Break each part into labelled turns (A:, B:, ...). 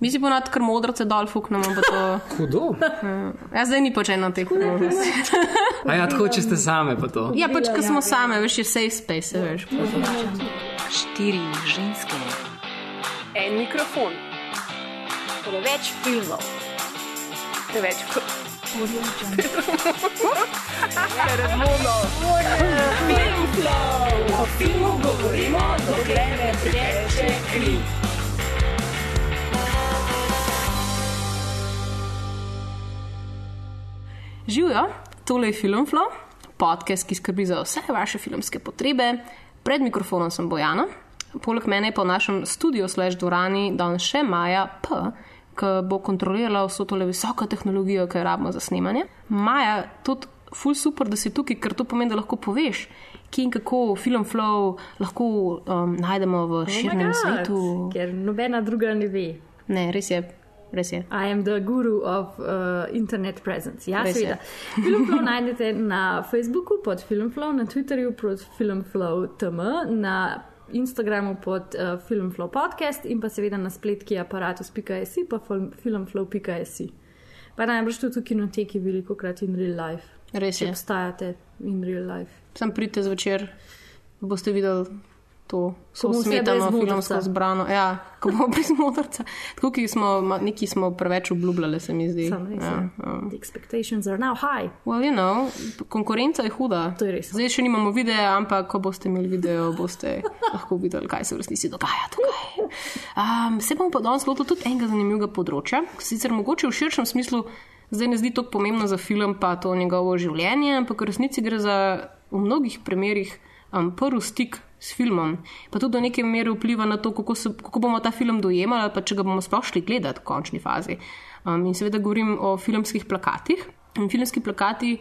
A: Mi si ponad kar modrce dol fuknemo, pa to.
B: Hudo.
A: Ja, zdaj ni pač eno teh priložnosti.
B: A ja, tako če ste same pa to.
A: Ja, pač, ko smo same, veš, je safe space, veš.
C: Štiri ženske.
D: En mikrofon,
C: Preveč filmov.
D: preveč
A: Živijo, tole je Filmflow, podcast, ki skrbi za vse vaše filmske potrebe. Pred mikrofonom sem Bojana, poleg mene pa v našem studiu slash dvorani danes še Maja P., ki bo kontrolirala vso tole visoko tehnologijo, ki jo rabimo za snemanje. Maja, tudi ful super, da si tukaj, ker to pomeni, da lahko poveš, kje in kako Filmflow lahko um, najdemo v širnem svetu.
E: Ker nobena druga ne ve.
A: Ne, res je, res je.
E: I am the guru of uh, internet presence. Ja, seveda. Filmflow najdete na Facebooku pod Filmflow, na Twitterju pod Filmflow TM, na Instagramu pod uh, Filmflow podcast in pa seveda na spletki aparatus.js pa fil- filmflow.js. Pa najbrž tudi v kinoteki veliko krat in real life.
A: Res
E: Če
A: je.
E: obstajate in real life.
A: Sam pridite zvečer, boste videli to smetano filmsko zbrano. Ja, ko bomo brez modrca. Tako, ki smo, neki smo preveč obljubljali, se mi zdi.
E: Res.
A: Ja,
E: ja. The expectations are now high.
A: Well, you know, konkurenca je huda.
E: To je res.
A: Zdaj še nimamo videa, ampak ko boste imeli video, boste lahko videli, kaj se v resnici dogaja tukaj. Um, se bomo pa danes lotili tudi enega zanimivega področja, sicer mogoče v širšem smislu. Zdaj ne zdi tako pomembno za film, pa to njegovo življenje, ampak v resnici gre za v mnogih primerjih um, prvi stik s filmom. Pa tudi do neke mere vpliva na to, kako, se, kako bomo ta film dojemali, pa če ga bomo sploh šli gledati v končni fazi. Um, in seveda govorim o filmskih plakatih. In filmski plakati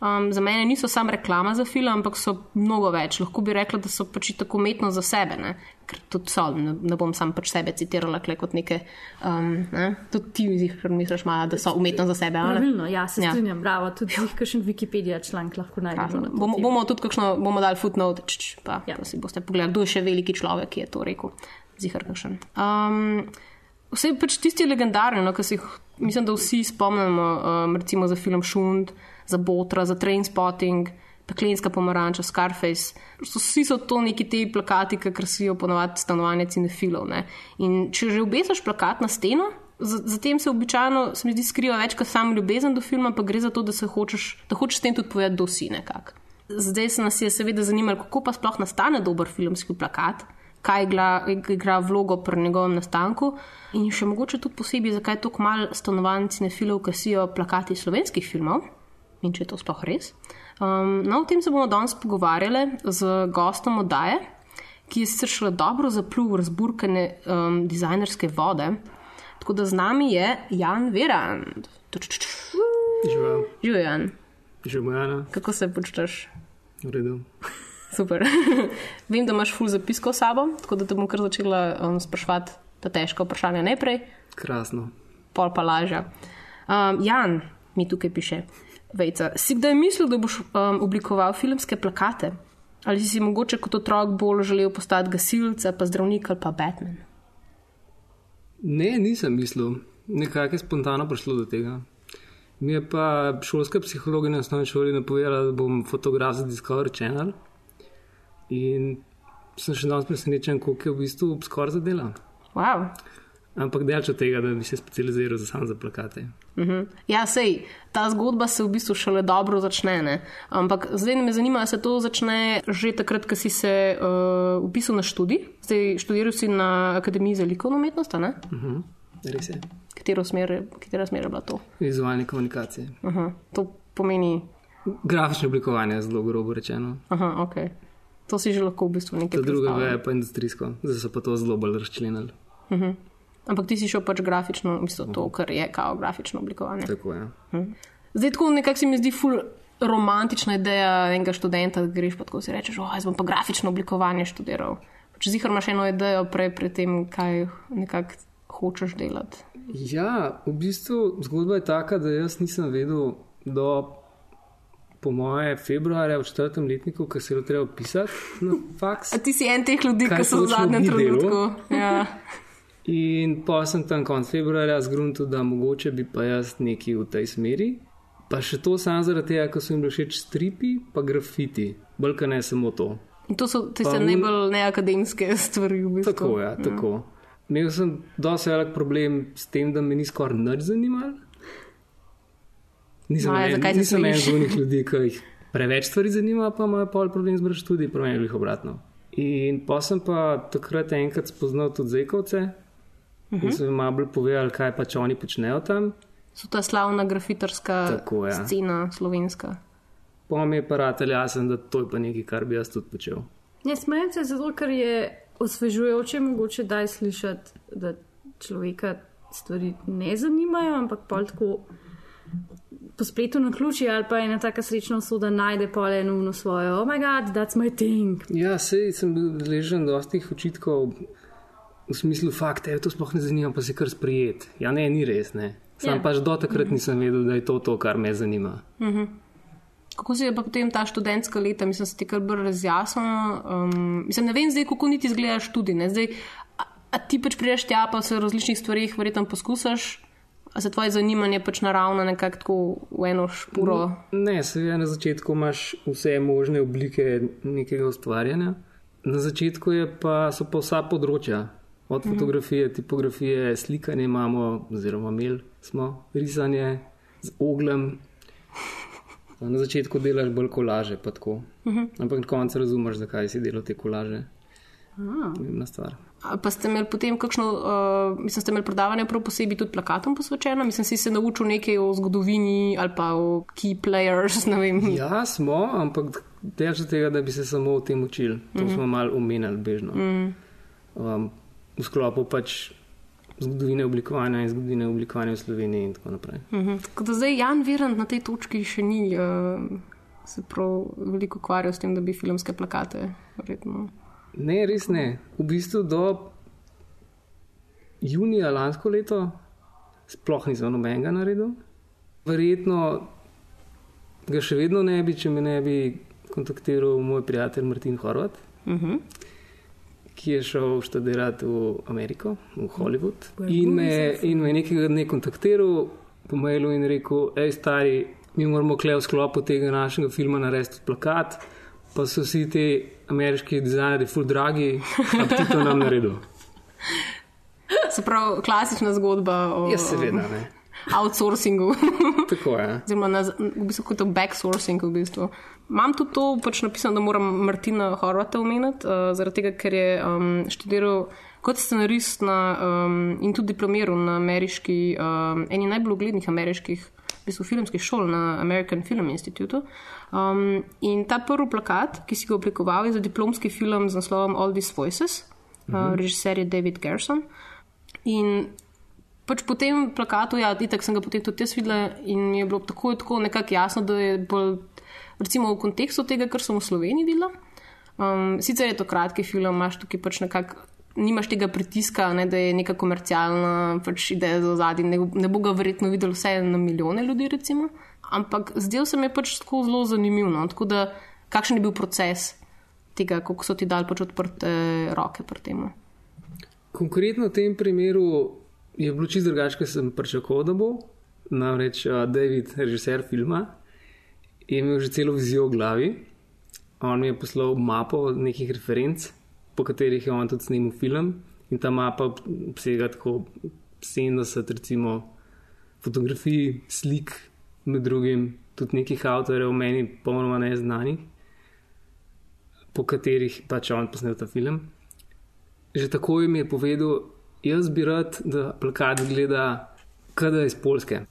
A: um, za mene niso samo reklama za film, ampak so mnogo več. Lahko bi rekla, da so pač tako umetno za sebe. Ne? Ker tudi so, ne, ne bom sam pač sebe citirala kot neke. Um, ne? Tudi ti misliš, misliš malo, da so umetno za sebe.
E: Pravilno, ja, se
A: Ja.
E: strinjam, bravo. Tudi kakšen Wikipedia članek lahko najdemo.
A: Bomo, bomo tudi kakšno, bomo dali footnote, č, č, pa,
E: Ja.
A: ja. pa si boste pogledali, kdo je še veliki človek, ki je to rekel. Zihar kakšen. Um, vse pač tisti legendarni, no, ki se jih, mislim, da vsi spomnimo, um, recimo za film Šund, za Botra, za Trainspotting, Peklenska pomaranča, Scarface. Vsi so to neki ti plakati, ki krasijo ponovadi stanovanje cinefilov. Ne. In če že obesiš plakat na steno, za, za tem se običajno, se mi zdi, skriva več kot sam ljubezen do filma, pa gre za to, da, hočeš, da hočeš s tem tudi povedati, da si nekako. Zdaj se nas je seveda zanimalo, kako pa sploh nastane dober filmski plakat, kaj igra, igra vlogo pri njegovem nastanku in še mogoče tudi posebej, zakaj tako malo stanovanj cinefilov kasijo plakati slovenskih filmov in če je to sploh res. Um, no, o tem se bomo danes pogovarjali z gostom oddaje, ki je sicer šele dobro zaplul v razburkane um, dizajnerske vode. Tako da z nami je Jan Verand.
B: Živijo,
A: Živijo, Jan,
B: živijo, Jana,
A: kako se počutiš?
B: v redu.
A: Super. Vem, da imaš ful zapiskov s sabo, tako da te bom kar začela um, spraševati ta težka vprašanja najprej,
B: Krasno.
A: pol pa lažja. Um, Jan mi tukaj piše. Vejca, si kdaj mislil, da boš um, oblikoval filmske plakate? Ali si si mogoče kot otrok bolj želel postati gasilca, pa zdravnik ali pa Batman?
B: Ne, nisem mislil. Nekako je spontano prišlo do tega. Mi je pa šolska psihologinja na osnovni šoli napovedala, da bom fotograf za Discovery Channel. In sem še danes presenečen, koliko je v bistvu skoraj zadela.
A: Wow.
B: Ampak delč od tega, da bi se specializiral za sam za plakate.
A: Mhm. Ja, sej, ta zgodba se v bistvu šele dobro začne. Ne? Ampak zdaj me zanima, ali se to začne že takrat, ko si se uh, upisal na študij. Zdaj študiral si na Akademiji za likovno umetnost, a ne?
B: Uh-huh. Res je.
A: Katero smer, katera smer je bila to?
B: Vizualne komunikacije.
A: Aha, to pomeni,
B: Grafično oblikovanje, zelo grobo rečeno.
A: aha, ok. To si že lahko v bistvu nekaj
B: Ta druga veja pa industrijsko, zdaj so pa to zelo bolj razčlenili.
A: Mhm. Ampak ti si šel pač grafično, mislim, to, kar je kao grafično oblikovanje.
B: Tako je.
A: Zdaj tako nekako se mi zdi ful romantična ideja enega študenta, da greš pa tako si rečeš, oh, jaz bom pa grafično oblikovanje študiral. Če zihar imaš eno idejo prej pred tem, kaj nekako hočeš delati.
B: Ja, v bistvu zgodba je taka, da jaz nisem vedel do, po moje, februarja v četrtem letniku, ko se je treba pisati na faks.
A: A ti si en teh ljudi, ki so v zadnjem trenutku. Ja.
B: In pa sem tam konec februarja zgrunil, da mogoče bi pa jaz nekaj v tej smeri. Pa še to samo zaradi tega, ker so jim bili všeč stripi, pa grafiti, bolj ne samo to.
A: In to so tiste
B: un-
A: najbolj neakademske stvari. V bistvu.
B: Tako, ja, tako. Imel sem dosti velik problem s tem, da me ni skoraj nič zanimalo. Nisem
A: Maja,
B: en, nisem en
A: smejiš?
B: od unih ljudi, ki jih preveč stvari zanima, pa imajo pol problem študij, pa meni je bilo obratno. In pa sem pa takrat enkrat spoznal tudi zekovce uh -huh. in so mi malo bolj povedali, kaj pač oni počnejo tam.
A: So ta slavna grafitarska
B: Tako, ja.
A: scena slovenska.
B: Pa mi je pa ratelj jasen, da to je pa nekaj, kar bi jaz tudi počel.
E: Ne smejem se zato, ker je osvežujoče mogoče daj slišati, da človeka stvari ne zanimajo, ampak pol tako po spletu na ključi ali pa ena taka srečna usoda najde pol eno svojo, oh my god, that's my thing.
B: Ja, sej sem bil deležen dostih očitkov v smislu, fakt, te to sploh ne zanima, pa si kar sprijet. Ja, ne, ni res, ne. Sam
E: Ja.
B: pač do takrat nisem vedel, da je to to, kar me zanima.
A: Kako se je pa potem ta študentska leta, mislim, se ti kar bolj razjasnilo. Um, mislim, ne vem zdaj, kako niti izgledaš tudi. Ne? Zdaj, a, a ti pač prideš tja, pa se v različnih stvarih verjetno poskusaš, a se tvoje zanimanje pač naravno nekako tako v eno špuro.
B: Ne, seveda na začetku imaš vse možne oblike nekega ustvarjanja. Na začetku pa, so pa vsa področja. Od fotografije, tipografije, slikanje imamo, oziroma imeli smo, risanje z oglem. Na začetku delaš bolj kolaže, pa tako. Ampak na koncu razumeš, zakaj si delal te kolaže. Pomembna stvar.
A: Pa ste imeli potem kakšno, uh, mislim, ste imeli predavanje prav posebej tudi plakatom posvečeno, mislim, si se naučil nekaj o zgodovini ali pa o key players, ne vem.
B: Ja, smo, ampak delž tega, da bi se samo o tem učili. To mm -hmm. smo malo omenjali bežno. Mm. Um, v sklopu pač zgodovine oblikovanja in zgodovine oblikovanja v Sloveniji in tako naprej.
A: Mhm. Tako da zdaj Jan Virant na tej točki še ni uh, se prav veliko ukvarjal s tem, da bi filmske plakate. Verjetno.
B: Ne, res ne. V bistvu do junija lansko leto sploh nisem nobenega naredil. Verjetno ga še vedno ne bi, če me ne bi kontaktiral moj prijatelj Martin Horvat,
A: Mhm.
B: Ki je šel študirati v Ameriko, v Hollywood. In me, in me nekega dne kontaktiral po mailu in rekel: hej, stari, mi moramo kle v sklopu tega našega filma narediti plakat. Pa so vsi ti ameriški dizajnerji, full dragi, a bi ti to nam naredil.
A: Se pravi, klasična zgodba o
B: Ja, seveda, ne.
A: Outsourcingu,
B: Tako je.
A: oziroma na, v bistvu kot o backsourcingu. V bistvu. Imam tudi to pač napisano, da moram Martina Horvata omeniti, uh, zaradi tega, ker je um, študiral kot scenarist na, um, in tudi diplomiral na ameriški, um, eni najbolj uglednih ameriških v bistvu, filmskih šol na American Film Institute. Um, in ta prvi plakat, ki si ga oblikoval, je za diplomski film z naslovom All These Voices, uh, režiser je David Gerson. In pač po tem plakatu, ja, itak sem ga potem tudi jaz videla in mi je bilo tako, tako nekako jasno, da je bolj, recimo v kontekstu tega, kar sem v Sloveniji videla. Um, sicer je to kratki film, imaš tukaj pač nekako. Nimaš tega pritiska, ne, da je neka komercialna pač ideja za zadnji. Ne, ne bo ga verjetno videl vse na milijone ljudi, recimo. ampak zdel se mi je pač tako zelo zanimiv. No. Tako da, kakšen je bil proces tega, kako so ti dali pač odprte roke pri tem?
B: Konkretno v tem primeru je bilo čisto drugače, kot sem pričakoval, da bo. Namreč uh, David, režiser filma, je imel že celo vizijo v glavi. On mi je poslal mapo nekih referenc, po katerih je on tudi snimil film. In ta mapa obsega tako 70 recimo, fotografij, slik, med drugim tudi nekih avtorjev, meni popolnoma neznanih, po katerih pač on posnel ta film. Že takoj mi je povedal, jaz bi rad, da plakat gleda, kada iz Polske.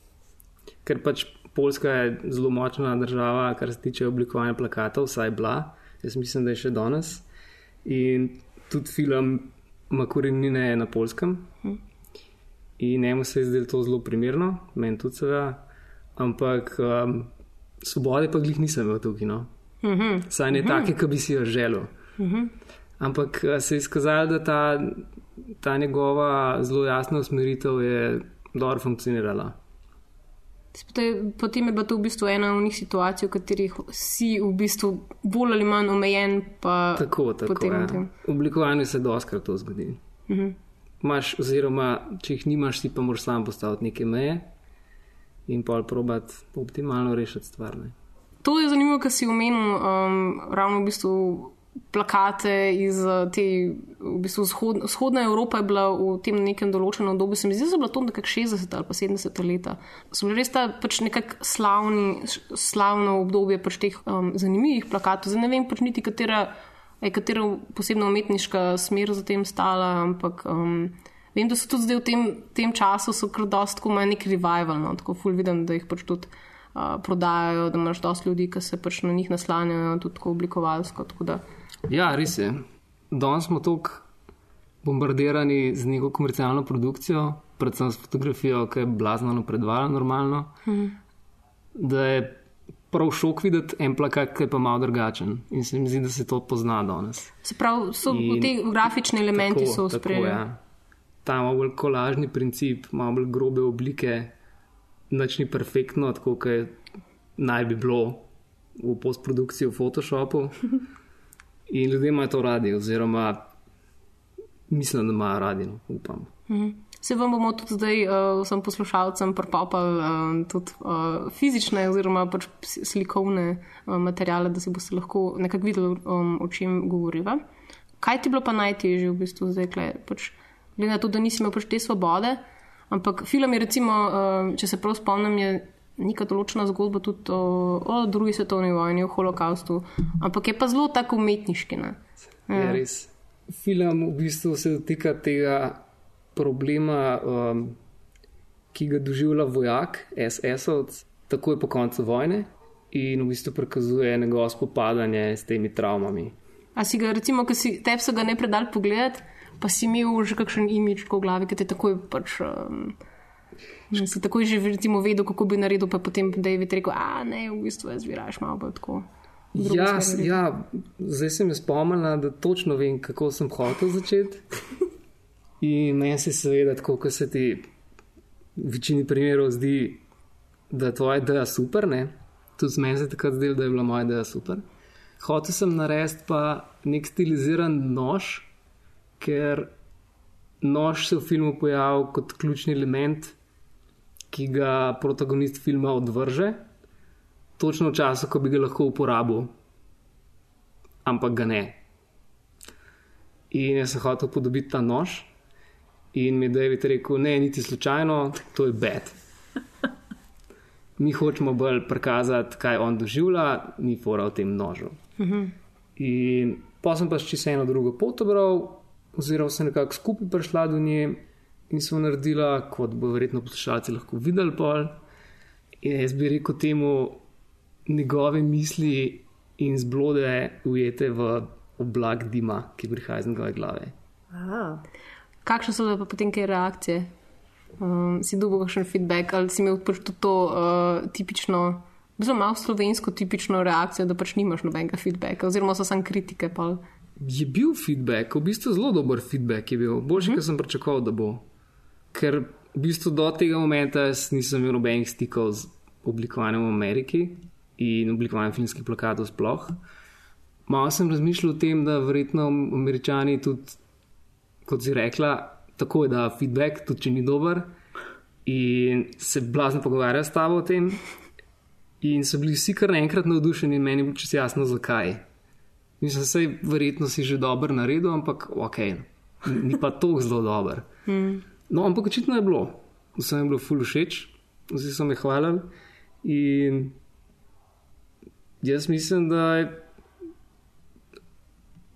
B: Ker pač Poljska je zelo močna država, kar se tiče oblikovanja plakatov, vsaj bila, jaz mislim, da je še danes. In tudi film ima korenine na polskem. In njemu se je zdelo to zelo primerno, meni tudi seveda, ampak um, svobode pa glih nisem imel tukaj. No. Saj ne take, ki bi si jo želel. Ampak eh, se je izkazalo, da ta, ta njegova zelo jasna usmeritev je dobro funkcionirala.
A: Potem je bila to v bistvu ena od njih situacij, v katerih si v bistvu bolj ali manj omejen.
B: Tako, tako.
A: potem,
B: Ja.
A: potem.
B: V oblikovanju se doskrat to zgodi. imaš, oziroma če jih nimaš, si pa moraš sam postaviti neke meje in pa probat optimalno rešiti stvar. Ne.
A: To je zanimivo, kar si omenil, um, ravno v bistvu plakate iz uh, te, v bistvu vzhod, vzhodna Evropa je bila v tem nekem določenem obdobju, se mi zdi, da so bila to nekako 60 ali pa 70 leta. So bili res ta pač nekako slavni, slavno obdobje pač teh um, zanimivih plakatov. Zdaj ne vem pač niti katera, je katera posebna umetniška smer za tem stala, ampak um, vem, da so tudi zdaj v tem, tem času so kar dost, ko imajo nek revival, no, tako ful vidim, da jih pač tudi. Uh, prodajajo, da imaš dosti ljudi, ki se pač na njih naslanjajo, tudi tako oblikovalsko. Tako da,
B: Ja, res je. Danes smo tako bombardirani z neko komercialno produkcijo, predvsem s fotografijo, ki je blazno napredvala normalno, mm. da je prav šok videti en plakat, ki je pa malo drugačen. In se mi zdi, da se to pozna danes.
A: Se pravi, so
B: In
A: ti grafični elementi
B: Tako,
A: so sprejeli.
B: ja. Ta malo bolj kolažni princip, malo bolj grobe oblike, nič ni perfektno, tako kot naj bi bilo v postprodukciji v Photoshopu. In ljudje imajo to radi, oziroma mislim, da imajo radi, no, upam.
A: Se vam bomo tudi zdaj uh, vsem poslušalcem propopali uh, tudi uh, fizične oziroma pač slikovne uh, materijale, da si boste lahko nekako videli, um, o čem govoriva. Kaj ti bilo pa najtežje v bistvu zdaj, kle, pač, glede na to, da nisi imel pač te svobode, ampak film je recimo, uh, če se prav spomnim, je neka določena zgodba tudi o, o drugi svetovni vojni, o holokaustu, ampak je pa zelo tako umetniški. Ne?
B: Ja. Res. Film v bistvu se dotika tega problema, um, ki ga doživlja vojak, SS-ovc, takoj po koncu vojne in v bistvu prikazuje njegovo spopadanje s temi travmami.
A: A si ga, recimo, ki si tebi so ga ne predal pogled, pa si imel že kakšen imič v glavi, ki te takoj pač. Um, že si takoj že recimo, vedel, kako bi naredil, pa potem David rekel, a ne, v bistvu jaz viraš malo bolj tako.
B: Ja,
A: smer
B: s-
A: naredil."
B: ja, zdaj sem jaz spomnila, da točno vem, kako sem hotel začeti. In meni se seveda, tako kot se ti v večini primerov zdi, da je tvoja ideja super, ne? tudi meni se je takrat zdelo, da je bila moja ideja super. Hotel sem narediti pa nek stiliziran nož, ker nož se v filmu pojavlja kot ključni element, ki ga protagonist filma odvrže, točno v času, ko bi ga lahko uporabil, ampak ga ne. In jaz sem hotel podobiti ta nož, in mi je David rekel: Ne, niti slučajno, to je bed. Mi hočemo bolj prikazati, kaj on doživlja, ni fora v tem nožu. In pa sem pa še eno drugo pot obral, oziroma sem nekako skupaj prišla do nje in smo naredila, kot bo verjetno poslušalci lahko videli, pol. In jaz bi rekel temu njegove misli in zblode ujete v oblak dima, ki prihaja iz njegove glave.
E: Wow.
A: Kakšne so bile pa potem kaj reakcije? Um, si dobil kakšen feedback ali si imel pač tudi to uh, tipično, zelo malo slovensko tipično reakcijo, da pač nimaš nobenega feedbacka, oziroma so samo kritike. Pa.
B: Je bil feedback, v bistvu zelo dober feedback je bil, boljši, mm -hmm. kot sem pričakoval, da bo. Ker v bistvu do tega momenta jaz nisem imel nobenih stikov z oblikovanjem v Ameriki in oblikovanjem filmskih plakatov sploh. Malo sem razmišljal o tem, da verjetno američani tudi, kot si rekla, tako je da feedback, tudi če ni dober. In se blazno pogovarjajo s tabo o tem. In so bili vsi kar naenkrat navdušeni, in meni je bilo čisto jasno, zakaj. Mislim, da se verjetno si že dober naredil, ampak ok, ni pa to zelo dober. Mm. No, ampak očitno je bilo, vsem je bilo ful všeč, vsi so me hvalili. In jaz mislim, da je,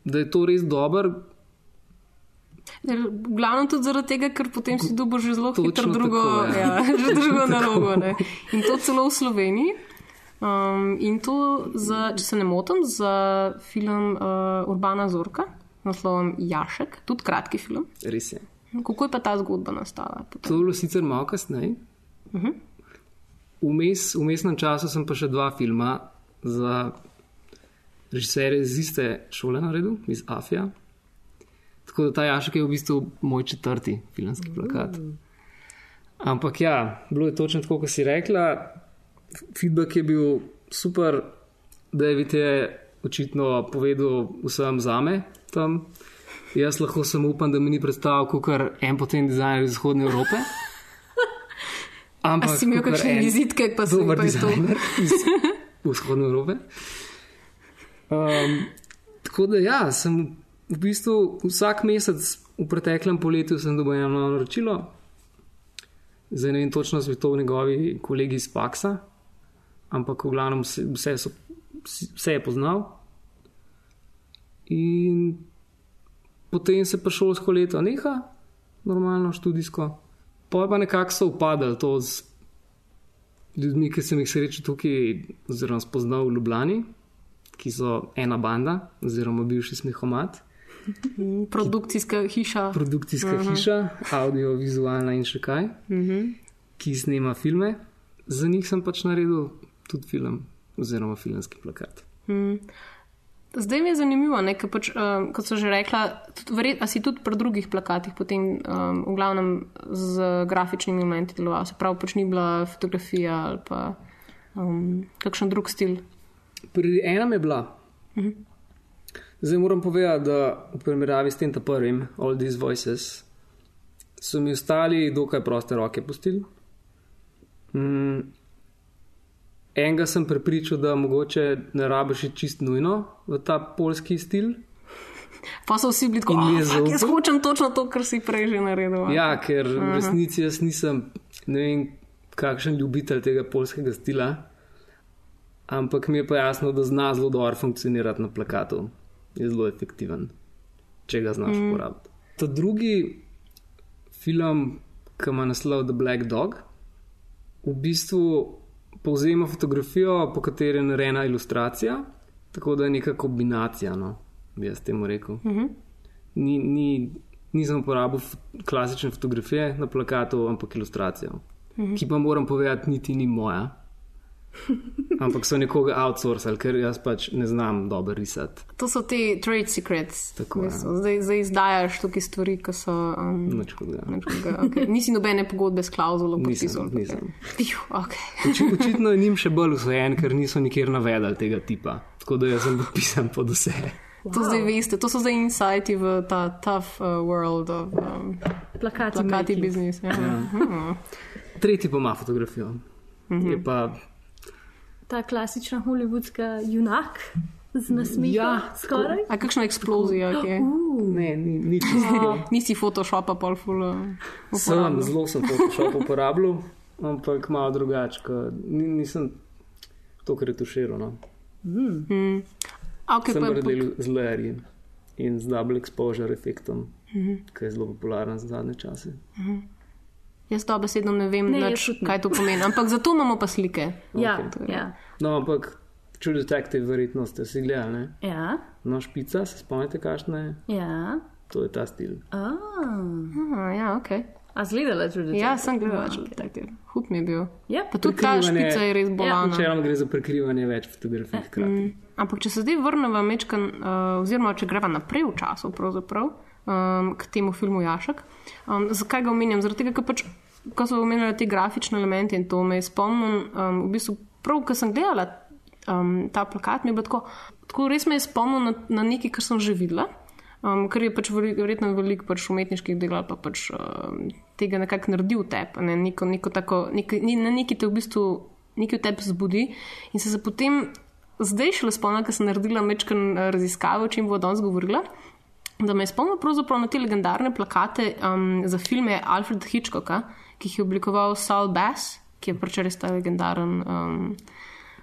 B: da je to res dober.
A: Glavno tudi zaradi tega, ker potem si dobil že zelo hitro drugo,
B: tako, ja.
A: ja, že drugo nalogo. Ne. In to celo v Sloveniji. Um, in to, za, če se ne motim, za film uh, Urbana Zorka, naslovom Jašek, tudi kratki film.
B: Res je.
A: Kako je pa ta zgodba nastala? potem?
B: To je bilo sicer malo kasneje. Vmes, v mestnem času sem pa še dva filma za režiserje iz iste šole naredil, iz Afija. Tako da ta Jašek je v bistvu moj četrti filmski plakat. Ampak ja, bilo je točno tako, kot si rekla. Feedback je bil super, David je očitno povedal vsem zame tam. Jaz lahko samo upam, da mi ni predstavljal kot en potem dizajner iz Zahodne Evrope.
A: A
B: Ampak
A: si imel kakšne vizitke, pa si
B: dober dizajner iz Vzhodne Evrope. Um, tako da ja, sem v bistvu vsak mesec v preteklem poletju sem dobil eno naročilo. Zdaj ne vem točno, so to njegovi kolegi iz Paksa, ampak v glavnem vse, so, vse je poznal. In potem se pa šolsko leto neha, normalno študijsko. Pa je pa nekako so upadali to z ljudmi, ki sem jih srečal tukaj, oziroma spoznal v Ljubljani, ki so ena banda, oziroma bivši smehomat,
A: Produkcijska hiša.
B: produkcijska uh -huh. hiša, audiovizualna in še kaj, uh -huh. ki snema filme. Za njih sem pač naredil tudi film, oziroma filmski plakat.
A: Zdaj mi je zanimivo, ne, ker pač, um, kot so že rekla, tudi, a si tudi pri drugih plakatih potem um, v glavnem z grafičnimi elementi deloval, se pravi, pač ni bila fotografija ali pa um, kakšen drug stil.
B: Pri enem je bila. Uh -huh. Zdaj moram povedati, da v primerjavi s tem prvim, All These Voices, so mi ostali dokaj proste roke pustili. Mm, enega sem prepričal, da mogoče ne rabiš čist nujno v ta polski stil.
A: Pa so vsi bili tako,
B: je
A: oh, jaz hočem točno to, kar si prej že naredil. a?"
B: Ja, ker v resnici jaz nisem ne vem, kakšen ljubitelj tega polskega stila, ampak mi je pa jasno, da zna zelo dobro funkcionirati na plakatu. Je zelo efektiven, če ga znaš mm. uporabiti. Ta drugi film, ki ima naslov The Black Dog, v bistvu povzema fotografijo, po kateri je narejena ilustracija, tako da je neka kombinacija, no, bi jaz temu rekel. Mm -hmm. ni, ni, nisem uporabil klasične fotografije na plakatu, ampak ilustracijo, mm -hmm. ki pa moram povedati, niti ni moja. Ampak so nekoga outsourcali, ker jaz pač ne znam dobro risati.
A: To so ti trade secrets.
B: Tako,
A: bistvu. zdaj, zdaj izdajaš tukaj stvari, ki so. Um,
B: Nič hudega.
A: okay. Nisi nobene pogodbe s klauzulo podpisal.
B: nisem.
A: Juh, okay.
B: Oči, očitno je njim še bolj usvojen, ker niso nikjer navedali tega tipa. Tako da jaz sem podpisan pod vse.
A: wow. To zdaj veste, to so zdaj insighti v ta tough uh, world of um,
E: Plakati,
A: plakati biznis. Ja. Ja.
B: Tretji pa ima fotografijo. Mm -hmm. Je pa
E: Ta klasična hollywoodska junak z nasmehom.
B: Ja,
E: skoraj.
A: A kakšna eksplozija, je?
B: ne, ni, ni čisto.
A: Nisi Photoshopa pol full. Uh,
B: Sem,
A: uporabljal.
B: zelo sem Photoshop uporabljal, ampak malo drugače. Ni, nisem to, kar je tuširal. No.
A: A, okay,
B: Sem
A: pa,
B: pa
A: pa,
B: delal z layerji in z double exposure efektom, mm. -hmm. ki je zelo popularen za zadnje čase.
A: Jaz to besedno ne vem,
E: Ne,
A: ne. kaj to pomeni. Ampak zato imamo pa slike.
E: Ja,
B: Okej.
E: ja.
B: No, ampak True Detective, verjetno ste si gledali. Ne?
E: Ja,
B: No, špica, se spomnite, kakšna je?
E: ja.
B: To je ta stil.
E: A,
A: Aha, ja, okay.
E: a zgledala tudi
A: ja sem gledal več detektiv. Hud mi je bil.
E: Ja,
A: Pa tudi ta špica je res bolana.
B: Načeloma gre za prekrivanje več fotografij hkrati.
A: Ampak, če se zdaj vrnemo mečkan, uh, oziroma če greva naprej v času, pravzaprav, um, k temu filmu Jašek, um, zakaj ga omenjam? Zaradi tega, ker pač, ko so omenjali te grafične elemente in to me je spomnil, um, v bistvu prav, ko sem gledala um, ta plakat, mi je bilo tako, tako res me je spomnil na, na nekaj, kar sem že videla. Um, ker je pač verjetno veliko pač umetniških del ali pa pač um, tega nekako naredi v tebi, ne, neko, neko tako, nek, ni, na neki te v bistvu nekaj tebi zbudi in se, se potem zdaj šele spomnim, ker sem naredila mečken raziskavo, o čem bo danes govorila. Da me je spomnil na te legendarne plakate um, za filme Alfreda Hitchcocka, ki jih je oblikoval Saul Bass, ki je pač res ta legendaren um,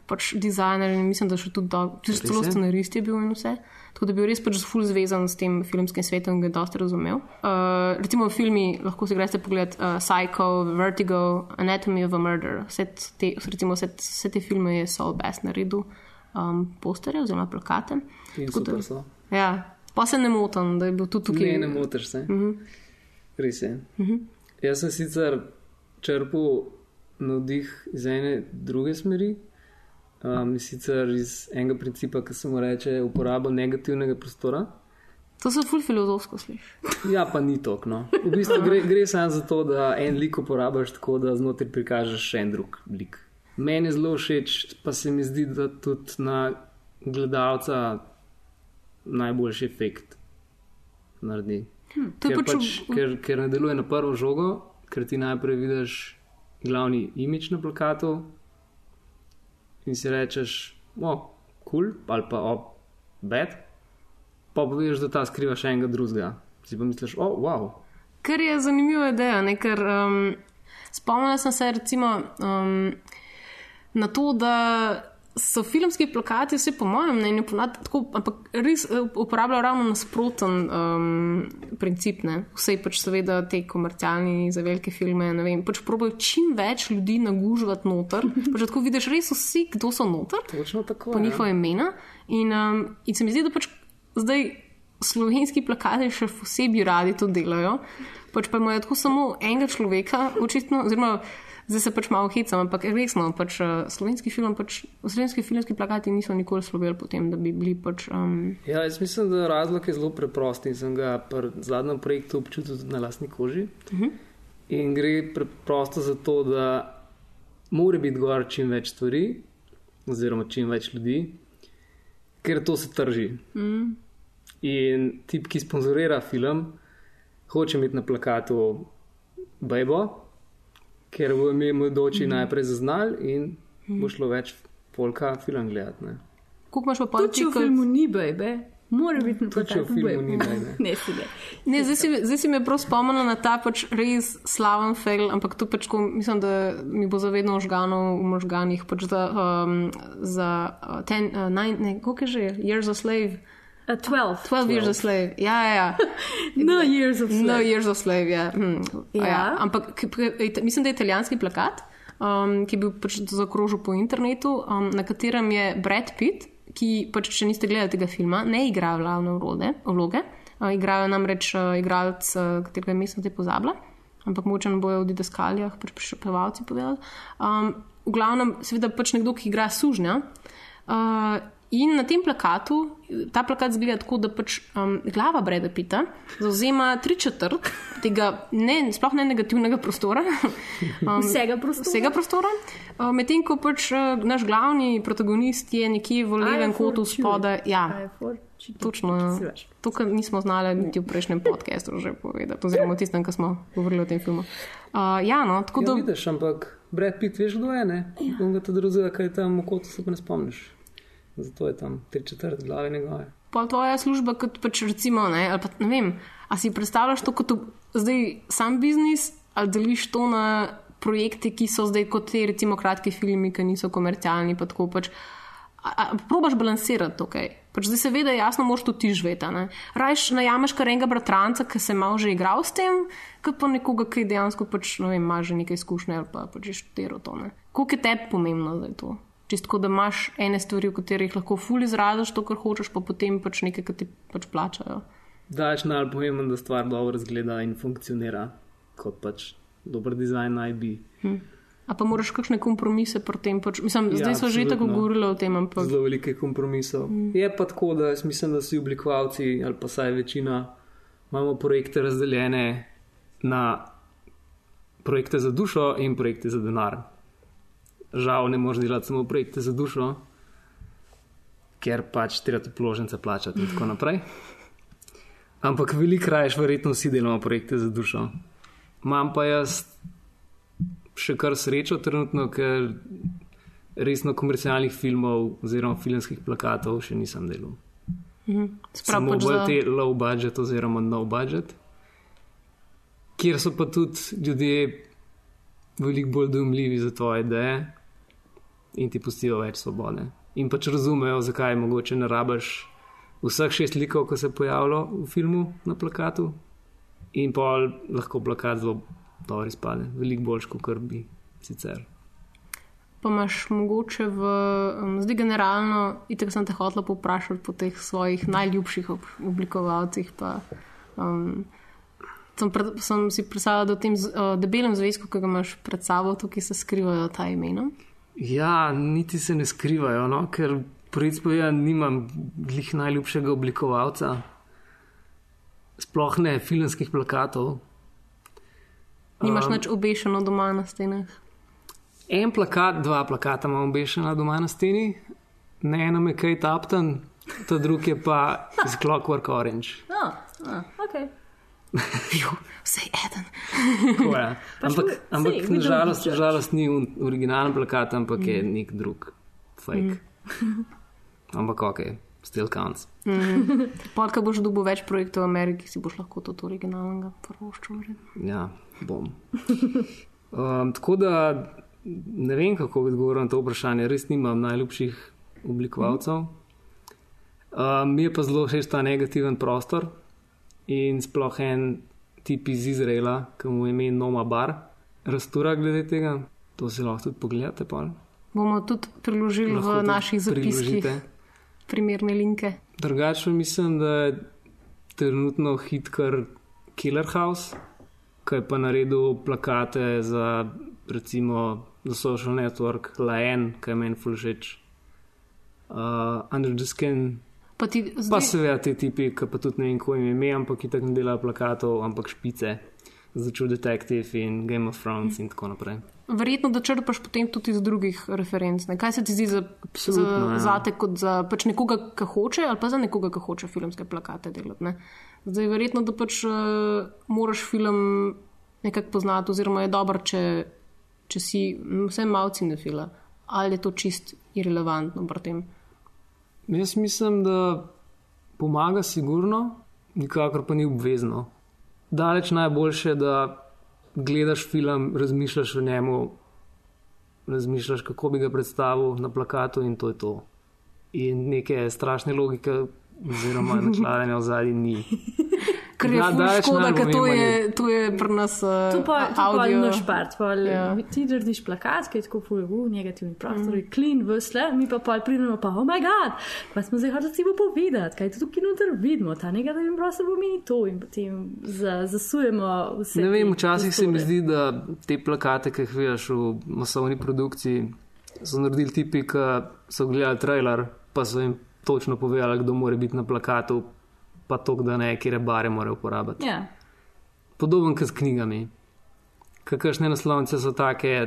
A: pač dizajner in mislim, da še tudi do- tudi celo scenarist je bil in vse. Tako da je bil res pač ful zvezan s tem filmskim svetom in ga dosti razumel. Uh, recimo filmi lahko si greste pogled uh, Psycho, Vertigo, Anatomy of a Murder. Vse te, recimo, vse, vse te filme je Saul Bass naredil um, posterje oziroma plakate.
B: In
A: Tako da-
B: super so.
A: Ja, pa se ne motim, da je bil tudi tukaj.
B: Ne, ne motiš se.
A: Mhm.
B: Res je. Jaz sem sicer črpal navdih iz ene druge smeri, um, sicer iz enega principa, ki se mu reče uporaba negativnega prostora.
A: To se ful filozofsko sliši.
B: Ja, pa ni tok. No. V bistvu gre, gre samo za to, da en lik uporabiš tako, da znotraj prikažeš še en drug lik. Meni je zelo všeč, pa se mi zdi, da tudi na gledalca najboljši efekt naredi.
A: Je
B: ker,
A: pač,
B: pač, ker, ker ne deluje na prvo žogo, ker ti najprej vidiš glavni imič na plakatu in si rečeš, o, kul, cool, ali pa o, bed, pa poveš, da ta skriva še enega drugega. Si pa misliš, o, wow.
A: Ker je zanimiva ideja, ne? ker um, spomnila sem se recimo um, na to, da so filmski plakati, vse po mojem mnenju, ponad, tako, ampak res eh, uporabljajo ravno nasproten um, princip. Ne? Vse pač seveda te komercialni za velike filme, ne vem, pač probajo čim več ljudi nagužvati noter. pač tako vidiš res vsi, kdo so noter,
B: Točno tako.
A: po
B: ja.
A: njihove imena. In, um, in se mi zdi, da pač zdaj slovenski plakati še posebej radi to delajo. Pač pa imajo tako samo enega človeka, očitno, oziroma zdaj se pač malo hecam, ampak resno, pač uh, slovenski film, pač slovenski filmski plakati niso nikoli sloveli potem, da bi bili pač. Um,
B: Ja, jaz mislim, da razlog je zelo preprost in sem ga pri zadnjem projektu občutil tudi na lastni koži. Uh -huh. In gre preprosto za to, da mora biti gor čim več stvari, oziroma čim več ljudi, ker to se trži. Mm. In tip, ki sponzorira film, hoče imeti na plakatu Bejbo, ker bo imel mladoči mm. najprej zaznal in mm. bo šlo več polka film gledati. ne.
A: Kako imaš pa
E: Tudi če v filmu ni bejbe, mora biti na plakatu
B: filmu ni bejbe.
E: Ne, si ne.
A: Ne, zdaj, si, me- zdaj si me prav spomnila na ta pač res slaven fail, ampak to pač, ko, mislim, da mi bo zavedno užgano v možganih, pač za, um, za uh, ten, uh, nine, ne, koliko je že, Years a Slave,
E: A 12.
A: 12 Years a Slave, ja, ja, ja.
E: No years of
A: No,
E: slave.
A: Years of Slave, ja. Hm.
E: Ja.
A: ja. Ampak mislim, da je italijanski plakat, um, ki je bil pač zakrožil po internetu, um, na katerem je Brad Pitt, ki pač, če niste gledali tega filma, ne igra glavne vloge. Uh, igrajo namreč uh, igralec, uh, katerega ime sem te pozabila, ampak moče ne bojo v didaskalijah, pač prišepevalci povedali. Um, v glavnem, seveda pač nekdo, ki igra sužnja. Uh, in na tem plakatu, ta plakat zgleda tako, da pač um, glava Breda Pita zauzema tri četrt tega, ne, sploh ne negativnega prostora. Um,
E: Vsega prostora.
A: Vsega prostora. Uh, Medtem ko pač uh, naš glavni protagonist je nekje v levem kotu spodaj. Ja, točno. Ja. To, kar nismo znali niti v prejšnjem podkastu že povedati, oziroma v tistem, ko smo govorili o tem filmu. Uh, ja, no, tako
B: Ja,
A: da.
B: vidiš, ampak Brad Pitt, veš, kdo je, ne? On ga tudi razumeva, kaj je tam v kotu, se pa ne spomniš. Zato je tam tri četrt glave njegove.
A: Pa tvoja služba, kot pač recimo, ne, ali pa ne vem, a si predstavljaš to kot zdaj sam biznis, ali deliš to na projekte, ki so zdaj kot te recimo kratki filmi, ki niso komercialni, pa tako pač. A, a, probaš balansirati tukaj. Pač zdaj seveda jasno moraš to ti živeti. a ne. Rajš najameš kar enega bratranca, ki se malo že igral s tem, kot pa nekoga, ki dejansko pač, ne vem, ima že nekaj izkušnje ali pa pač je študiral to. Koliko je tebi pomembno, je to? Čisto, da imaš ene stvari, v katerih lahko ful izraziš to, kar hočeš, pa potem pač nekaj, kar ti pač plačajo.
B: Daš najbolj pomemben, da stvar dobro izgleda in funkcionira, kot pač dober dizajn naj bi.
A: A pa moraš kakšne kompromise pri tem? Pač, mislim,
B: Ja,
A: zdaj smo že tako
B: absolutno.
A: govorili o tem, ampak
B: Zelo velike kompromisov. Mm. Je pa tako, da jaz mislim, da vsi oblikovalci, ali pa saj večina, imamo projekte razdeljene na projekte za dušo in projekte za denar. Žal ne moreš delati samo projekte za dušo, ker pač treba ti položnice plačati in tako naprej. Ampak veliko raje, verjetno vsi delamo projekte za dušo. Imam pa jaz še kar srečo trenutno, ker resno komercialnih filmov oziroma filmskih plakatov še nisem delal.
A: sprav
B: Samo
A: pač
B: bolj
A: za,
B: te low budget oziroma no budget, kjer so pa tudi ljudje veliko bolj dojemljivi za tvoje ideje in ti pustijo več svobode. In pač razumejo, zakaj mogoče ne rabiš vseh šest likov, ko se pojavljajo v filmu na plakatu, in pa lahko plakat zelo dobro izpade, veliko boljš, kot bi sicer.
A: pa imaš mogoče v, um, zdaj generalno, itek sem te hotela poprašati po teh svojih najljubših ob, oblikovalcih. Pa, um, sem, pred, sem si predstavljala, da v tem uh, debelem zvezku, ki ga imaš pred sabo, tukaj se skrivajo ta imena.
B: Ja, niti se ne skrivajo, no? ker prvič povedan, nimam glih najljubšega oblikovalca, sploh ne filmskih plakatov.
A: Nimaš
B: Um,
A: nič obešeno doma na stenah.
B: En plakat, dva plakata imam obešena doma na steni, ne eno je Kate Upton, ta drugi je pa iz Clockwork Orange.
E: Ok.
A: Jo, Vse eden.
B: Tako je. Ampak,
E: sej,
B: ampak
E: we don't
B: nažalost,
E: judge.
B: nažalost ni un- originalen plakat, ampak je nek drug fake. Ampak ok, still counts.
A: Pol, ko boš dobil več projektov v Ameriki, si boš lahko tudi originalnega prvoščil.
B: Ja, bom. Um, tako da ne vem, kako bi odgovoril na to vprašanje. Res nimam najljubših oblikovalcev. Um, mi je pa zelo všeč ta negativen prostor in sploh en tip iz Izraela, ki mu je ime Noma Bar, raztura glede tega. To si lahko tudi pogledate. Pol.
A: Bomo tudi priložili
B: Lahko
A: v naših zapiskih primerne linke.
B: Drugače mislim, da je trenutno hit kar Killer House, ki je pa naredil plakate za recimo za social network, Laen, ki je meni fulžeč. Uh, Under the Skin,
A: Pa ti
B: pa
A: zdaj,
B: seveda ti tipi, ki pa tudi ne vem, ko jim je ime, ampak ki tako ne delajo plakatov, ampak špice. Za True Detective in Game of Thrones in tako naprej.
A: verjetno, da črpaš potem tudi iz drugih referenc. Ne? Kaj se ti zdi za,
B: Absolutno,
A: za,
B: ja.
A: zate kot za pač nekoga, ki hoče, ali pa za nekoga, ki hoče filmske plakate delati? Ne? Zdaj, verjetno, da pač uh, moraš film nekako poznati, oziroma je dobro, če, če si m, vsem malo cinefila, ali je to čist irrelevantno pri tem.
B: Jaz mislim, da pomaga, sigurno, nikakor pa ni obvezno. Daleč najboljše, da gledaš film, razmišljaš o njemu, razmišljaš, kako bi ga predstavil na plakatu, in to je to. In neke strašne logike, oziroma nakladanja v zadnji ni.
A: Ker je
B: daleč
A: škoda, ker to je, to je pri nas uh,
E: Tu pa je
A: audio.
E: naš part, pol,
A: Ja.
E: ja. ti narediš plakat, ki je tako full, uh, negativni prostor, mm. clean, vsle, mi pa pol pridemo pa, oh moj bog, pa smo zdaj hoteli si bo povedati, kaj tu tukaj noter vidimo, ta negativni prostor bo meni to in potem za, zasujemo vse.
B: Ne vem, včasih se mi zdi, da te plakate, ki jih vidiš v masovni produkciji, so naredili tipi, ki so gledali trailer, pa so jim točno povedali, kdo mora biti na plakatu, pa to, da ne, kje bare morajo uporabiti.
E: Ja.
B: Podoben kot s knjigami. Kakšne naslovnice so take,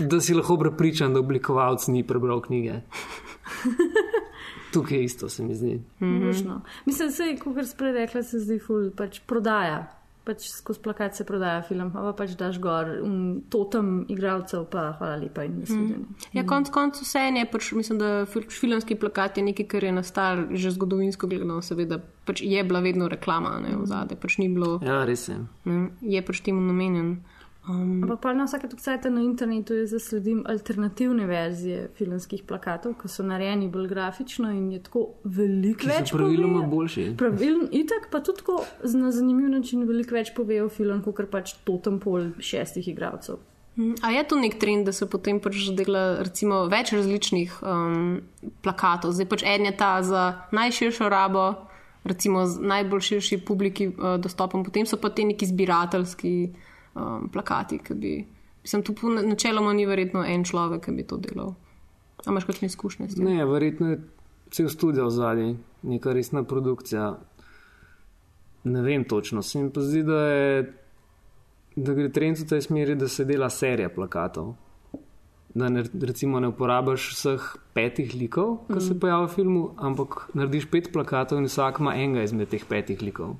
B: da si lahko prepričan, da oblikovalec ni prebral knjige. Tukaj je isto, se mi zdi.
E: Možno. Mislim, da se, kot sem prej rekla, se zdi ful, pač prodaja. Pač skozi plakat se prodaja film, pa pač daš gor um, totem igralcev, pa hvala lepa in naslednji.
A: Ja, konc koncev vse je, pač, mislim, da fil filmski plakat je nekaj, kar je nastalo že zgodovinsko gledano, seveda pač je bila vedno reklama ne, v zadnje, pač ni bilo,
B: Ja, res je.
A: ne, je pač temu namenjen. Um,
E: Ampak pa na vsake tukajte na internetu jaz zasledim alternativne verzije filmskih plakatov, ki so narejeni bolj grafično in je tako veliko več.
B: praviloma
E: pove.
B: boljši.
E: Pravilno, itak pa tudi tako z- na zanimiv način veliko več povejo film, kot pač totem pol šestih igralcev.
A: A je to nek trend, da se potem pač dela recimo, več različnih um, plakatov? Zdaj pač en je ta za najširšo rabo, recimo z najbolj širši publiki uh, dostopen, potem so pa te neki zbirateljski um, plakati, ki bi. Mislim, tu načeloma ni verjetno en človek, ki bi to delal. A imaš kakšne izkušnje s tem?
B: Ne, verjetno je cel studio zadnji, neka resna produkcija. Ne vem točno, se mi pa zdi, da, je, da gre trend v tej smeri, da se dela serija plakatov. Da ne, recimo ne uporabiš vseh petih likov, ki se pojavljajo v filmu, ampak narediš pet plakatov in vsak ima enega izmed teh petih likov.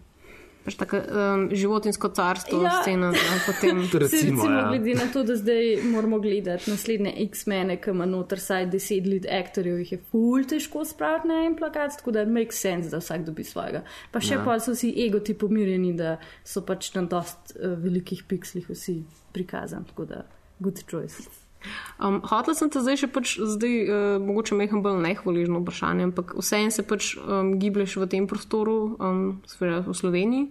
A: Pač tako um, životinsko carstvo,
E: Ja.
A: scena, potem.
B: Recimo,
E: recimo,
B: ja.
E: glede na to, da zdaj moramo gledati naslednje X-mene, ki ima noter saj deset let aktorjev, jih je ful težko spraviti na en plakat, tako da make sense, da vsak dobi svojega. Pa še
B: ja.
E: pa so vsi egoti pomirjeni, da so pač na dost uh, velikih pikslih vsi prikazani, tako da good choice.
A: Um, Hotel sem te zdaj še pač, zdaj, uh, mogoče meham bolj nehvaližno vprašanje, ampak vseeno se pač um, giblješ v tem prostoru, um, seveda v Sloveniji.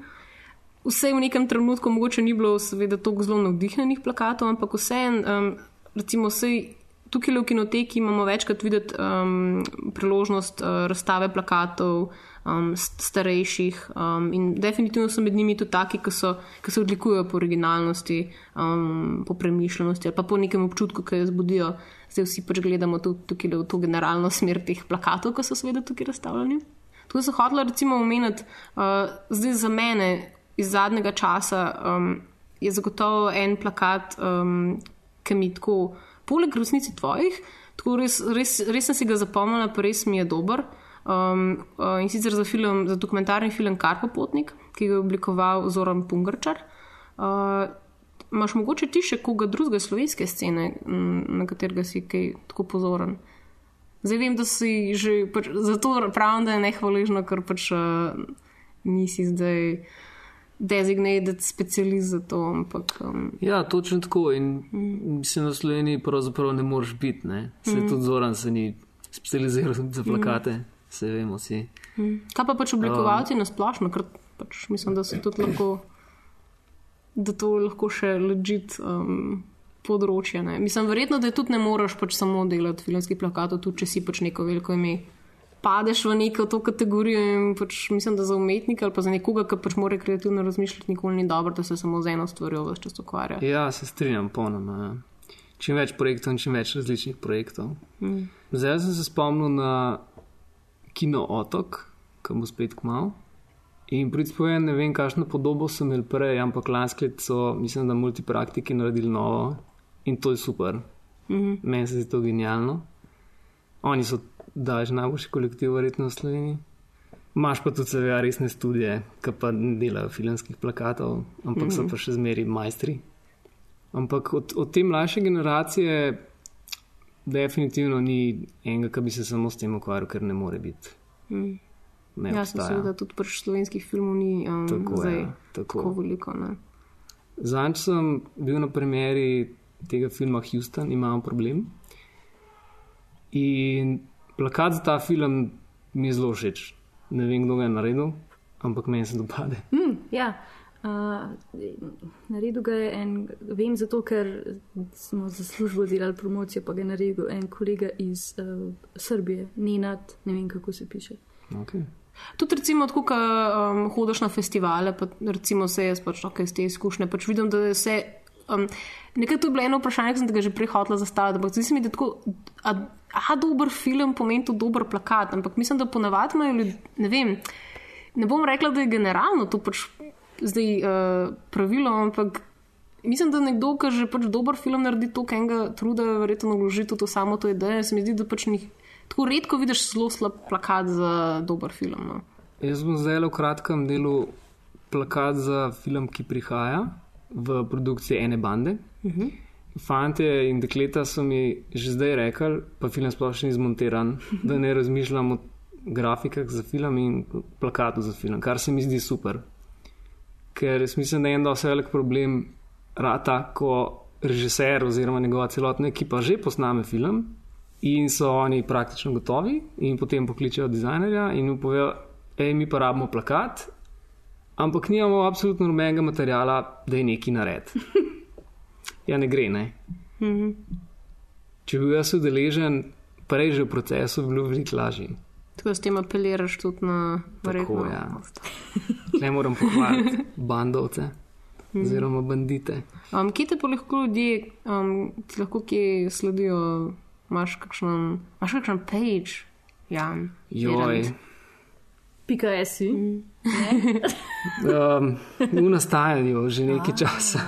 A: Vse v nekem trenutku mogoče ni bilo, seveda, tako zelo navdihnjenih plakatov, ampak vseeno, um, recimo, sej, tukaj v kinoteki imamo večkrat videti um, priložnost uh, razstave plakatov um, starejših um, in definitivno so med njimi tudi taki, ki, so, ki se odlikujejo po originalnosti, um, po premišljenosti ali pa po nekem občutku, ki jo zbudijo. Zdaj vsi pač gledamo tudi tukaj v to generalno smer teh plakatov, ki so seveda tukaj razstavljeni. Tukaj sem hotela recimo omeniti, uh, zdaj za mene iz zadnjega časa um, je zagotovo en plakat, um, ki mi tako, poleg resnici tvojih, tako res, res, res sem si ga zapomnila, pa res mi je dober. Um, uh, in sicer za, film, za dokumentarni film Karpopotnik. ki ga je oblikoval Zoran Pungrčar. Uh, Imáš mogoče ti še koga drugega slovenske scene, na katerega si kaj tako pozoren? Zdaj vem, da si že, pač, zato pravim, da je nehvaležno, ker pač uh, nisi zdaj designated specialist za to, ampak um,
B: Ja, točno tako. In mislim, na Sloveniji pravzaprav ne moreš biti. Ne? Se mm. tudi Zoran se ni specializiral za plakate, mm. Se vemo vsi.
A: kaj pa pač oblikovalci um, na splošno, ker pač mislim, da so tudi lahko, da to lahko še ležit. Um, Področje. Ne. Mislim, verjetno, da tudi ne moreš pač samo delati filmskih plakatov, tudi če si pač neko veliko ime. Padeš v neko to kategorijo in pač mislim, da za umetnika ali pa za nekoga, ki pač mora kreativno razmišljati, nikoli ni dobro, da se samo z eno stvarjo vse čas ukvarja.
B: Ja, se strinjam, ponoma. Ja. Čim več projektov in čim več različnih projektov. Mm. Zdaj sem se spomnil na kino Otok, ki bo spet kmal. In predpovedam, ne vem, kakšno podobo sem imel prej, ampak lansko leto so, mislim, da multipraktiki naredili novo in to je super. Mm -hmm. Meni se zdi to genialno. Oni so daž najboljši kolektiv, verjetno v Sloveniji. Imáš pa tudi seveda resne študije, ki pa ne delajo filmskih plakatov, ampak mm -hmm. so pa še zmeri majstri. Ampak od, od te mlajše generacije definitivno ni enega, ki bi se samo s tem ukvarjal, ker ne more biti. Mm. Ne
A: Jasno,
B: obstaja.
A: seveda tudi pač slovenskih filmov ni um,
B: Tako
A: zdaj
B: tako.
A: tako veliko. Ne.
B: Zanj sem bil na premjeri tega filma Houston, imamo problem. In plakat za ta film mi je zelo všeč. Ne vem, kdo ga je naredil, ampak meni se dopade.
E: Mm, ja. Uh, naredil ga je en, vem zato, ker smo za službo delali promocijo, pa ga je naredil en kolega iz uh, Srbije, Nenad, ne vem kako se piše.
B: Okay.
A: Tudi, recimo, tako, ko um, hodiš na festivale, pa recimo se jaz pač okay, iz te izkušnje, pač vidim, da je vse. Um, nekaj to je bilo eno vprašanje, ki sem ga že prej hotela zastaviti, ampak zdi se mi, da tako. A, a dober film pomeni tudi dober plakat, ampak mislim, da ponavadi imajo ljudi, ne vem, ne bom rekla, da je generalno to pač zdaj uh, pravilo, ampak mislim, da nekdo, ki že pač dober film naredi to, enega truda, verjetno vloži tudi v samo to idejo, se mi zdi, da pač ni. Tako redko vidiš zelo slab plakat za dober film. No.
B: Jaz bom zdaj v kratkem delu plakat za film, ki prihaja v produkciji ene bande. Uh -huh. Fantje in dekleta so mi že zdaj rekli, pa film sploh še ni zmontiran, da ne razmišljam o grafikah za film in plakatu za film, kar se mi zdi super. Ker mislim, da je en dosti velik problem rata, ko režiser oziroma njegova celotna ekipa že posname film in so oni praktično gotovi in potem pokličejo dizajnerja in mu povejo, hej, mi pa rabimo plakat, ampak nimamo absolutno nobenega materijala, da je neki nared. Ja, ne gre, ne. -hmm. Če bi bil jaz udeležen, prej že v procesu, bi bilo veliko lažje.
A: Tako da s tem apeliraš tudi na
B: Tako, ja. Ne moram pohvaliti bandovce oziroma bandite.
A: Um, kje te pa lahko ljudje, um, ti lahko kje sledijo, imaš kakšen, imaš kakšen page, Jan?
B: Joj.
E: Pika si. Mm.
B: um, v nastajanju že nekaj časa.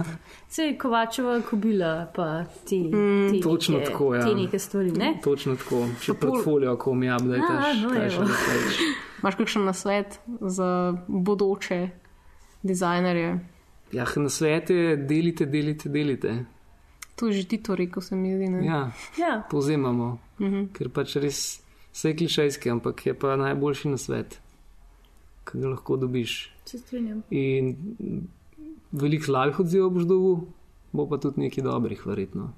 E: Sej Kovačeva kobila, pa ti.
B: Mm,
E: ti
B: točno
E: neke,
B: tako, ja.
E: Ti neke stvari, ne?
B: Točno tako. Še portfolio, ko mi updateš,
E: no.
A: Imaš kakšen nasvet za bodoče dizajnerje?
B: Ja, na svete delite, delite, delite.
A: To je že ti to rekel, se mi zdi. Ne?
B: Ja,
E: Ja.
B: povzemamo, mm -hmm. ker pač res vse je klišejski, ampak je pa najboljši na svet, ki ga lahko dobiš.
E: Se strinjam.
B: In veliko slabih odzivov boš dobil, bo pa tudi nekaj dobrih, verjetno.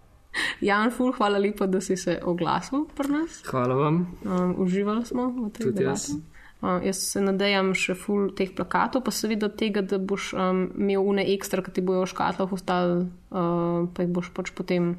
A: Jan Ful, hvala lepa, da si se oglasil pri nas.
B: Hvala vam.
A: Um, uživali smo v tej
B: Tudi jaz.
A: debati. Uh, jaz se nadejam še ful teh plakatov, pa seveda tega, da boš um, imel une ekstra, ki ti bojo v škatlah ostali, uh, pa jih boš pač potem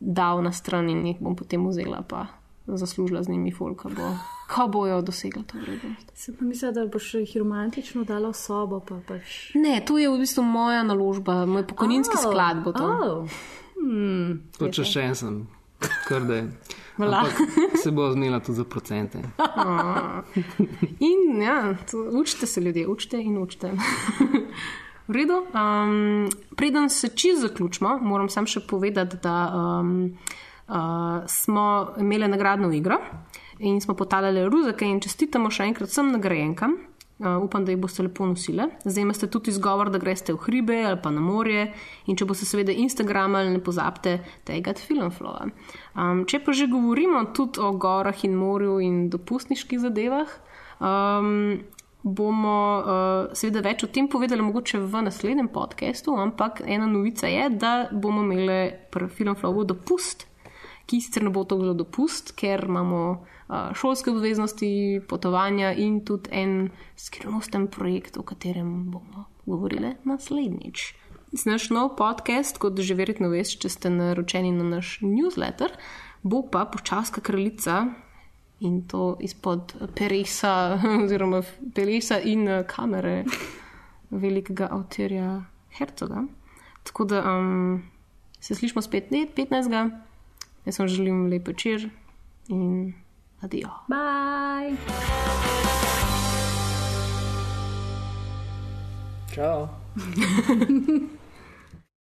A: dal na stran in jih bom potem vzela, pa zaslužila z njimi ful, ko, bo, ko bojo dosegla to vrednost.
E: Se pa mislim, da boš jih romantično dala v sobo, pa pač.
A: Ne, to je v bistvu moja naložba, moj pokojninski oh, sklad bo to.
E: Oh. Hmm.
B: Počaščen sem, kar da je. Se bo znela tudi za procente.
A: In ja, to, učite se ljudje, učite in učite. V redu. Um, preden se čez zaključimo, moram sam še povedati, da um, uh, smo imeli nagradno igro in smo potalali ruzake in čestitamo še enkrat vsem nagrajenkam. Uh, upam, da jih boste lepo nosili. Zdaj imate tudi izgovor, da greste v hribe ali pa na morje. In če boste seveda Instagram ali ne pozabite tega filmflowa. Um, če pa že govorimo tudi o gorah in morju in dopustniških zadevah, um, bomo uh, seveda več o tem povedali mogoče v naslednjem podkastu, ampak ena novica je, da bomo imeli pri filmflowu dopust, ki sicer ne bo to zelo dopust, ker imamo šolske obveznosti, potovanja in tudi en skrivnosten projekt, o katerem bomo govorili naslednjič. Naš nov podcast, kot že verjetno veste, če ste naročeni na naš newsletter, bo pa počaska kraljica in to izpod peresa, oziroma peresa in kamere velikega avtorja Hercoga. Tako da um, se slišmo spet 15. Jaz vam želim lep večer in Addio.
E: Bye.
B: Ciao.